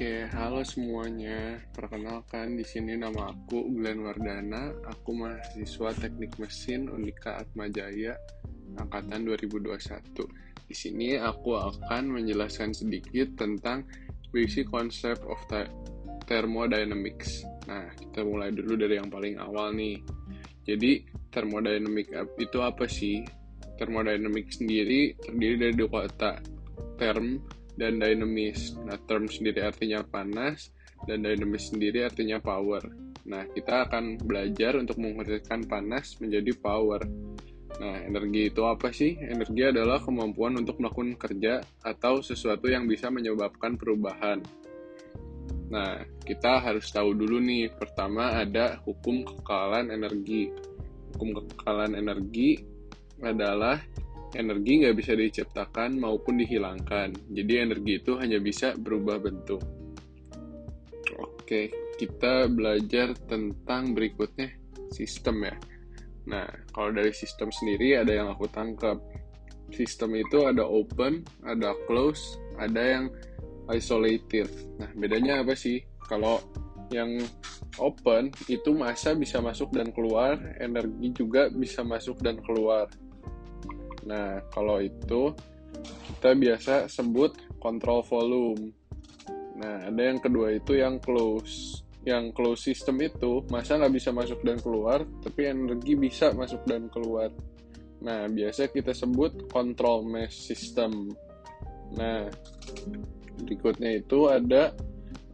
Oke, halo semuanya. Perkenalkan di sini nama aku Glenn Wardana. Aku mahasiswa Teknik Mesin Unika Atmajaya angkatan 2021. Di sini aku akan menjelaskan sedikit tentang basic concept of thermodynamics. Nah, kita mulai dulu dari yang paling awal nih. Jadi, thermodynamic itu apa sih? Thermodynamic sendiri terdiri dari dua kata, term dan dynamis. Nah, term sendiri artinya panas dan dynamis sendiri artinya power. Nah, kita akan belajar untuk mengurangi panas menjadi power. Nah, energi itu apa sih? Energi adalah kemampuan untuk melakukan kerja atau sesuatu yang bisa menyebabkan perubahan. Nah, kita harus tahu dulu nih, pertama ada hukum kekekalan energi. Hukum kekekalan energi adalah energi nggak bisa diciptakan maupun dihilangkan. Jadi energi itu hanya bisa berubah bentuk. Oke, kita belajar tentang berikutnya sistem ya. Nah, kalau dari sistem sendiri ada yang aku tangkap. Sistem itu ada open, ada close, ada yang isolated. Nah, bedanya apa sih? Kalau yang open itu massa bisa masuk dan keluar, energi juga bisa masuk dan keluar. Nah, kalau itu kita biasa sebut kontrol volume. Nah, ada yang kedua itu yang close. Yang close system itu masa nggak bisa masuk dan keluar, tapi energi bisa masuk dan keluar. Nah, biasa kita sebut control mesh system. Nah, berikutnya itu ada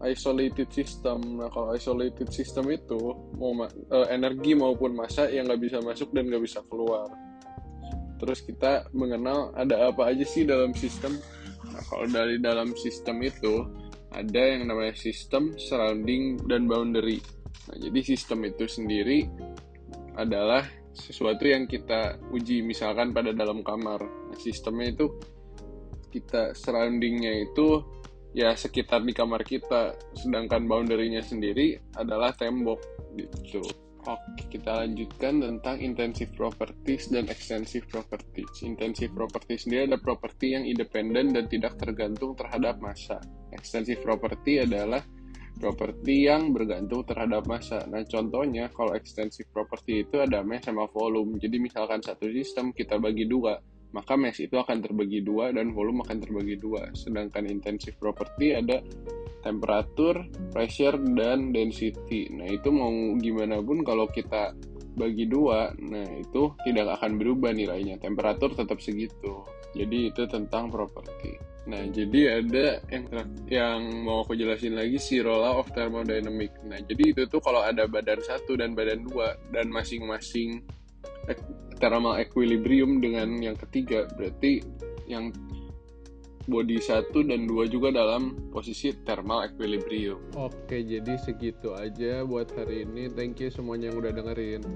isolated system. Nah, kalau isolated system itu mau uh, energi maupun massa yang nggak bisa masuk dan nggak bisa keluar terus kita mengenal ada apa aja sih dalam sistem. Nah, kalau dari dalam sistem itu ada yang namanya sistem surrounding dan boundary. Nah jadi sistem itu sendiri adalah sesuatu yang kita uji. Misalkan pada dalam kamar. Nah, sistemnya itu kita surroundingnya itu ya sekitar di kamar kita. Sedangkan boundary-nya sendiri adalah tembok gitu Oke, kita lanjutkan tentang intensive properties dan extensive properties. Intensive properties sendiri ada properti yang independen dan tidak tergantung terhadap massa. Extensive property adalah properti yang bergantung terhadap massa. Nah, contohnya kalau extensive property itu ada mass sama volume. Jadi misalkan satu sistem kita bagi dua, maka mass itu akan terbagi dua dan volume akan terbagi dua. Sedangkan intensive property ada temperatur, pressure, dan density. Nah, itu mau gimana pun kalau kita bagi dua, nah itu tidak akan berubah nilainya. Temperatur tetap segitu. Jadi itu tentang properti. Nah, jadi ada yang yang mau aku jelasin lagi si law of thermodynamic. Nah, jadi itu tuh kalau ada badan satu dan badan dua dan masing-masing thermal equilibrium dengan yang ketiga, berarti yang body 1 dan 2 juga dalam posisi thermal equilibrium. Oke, jadi segitu aja buat hari ini. Thank you semuanya yang udah dengerin.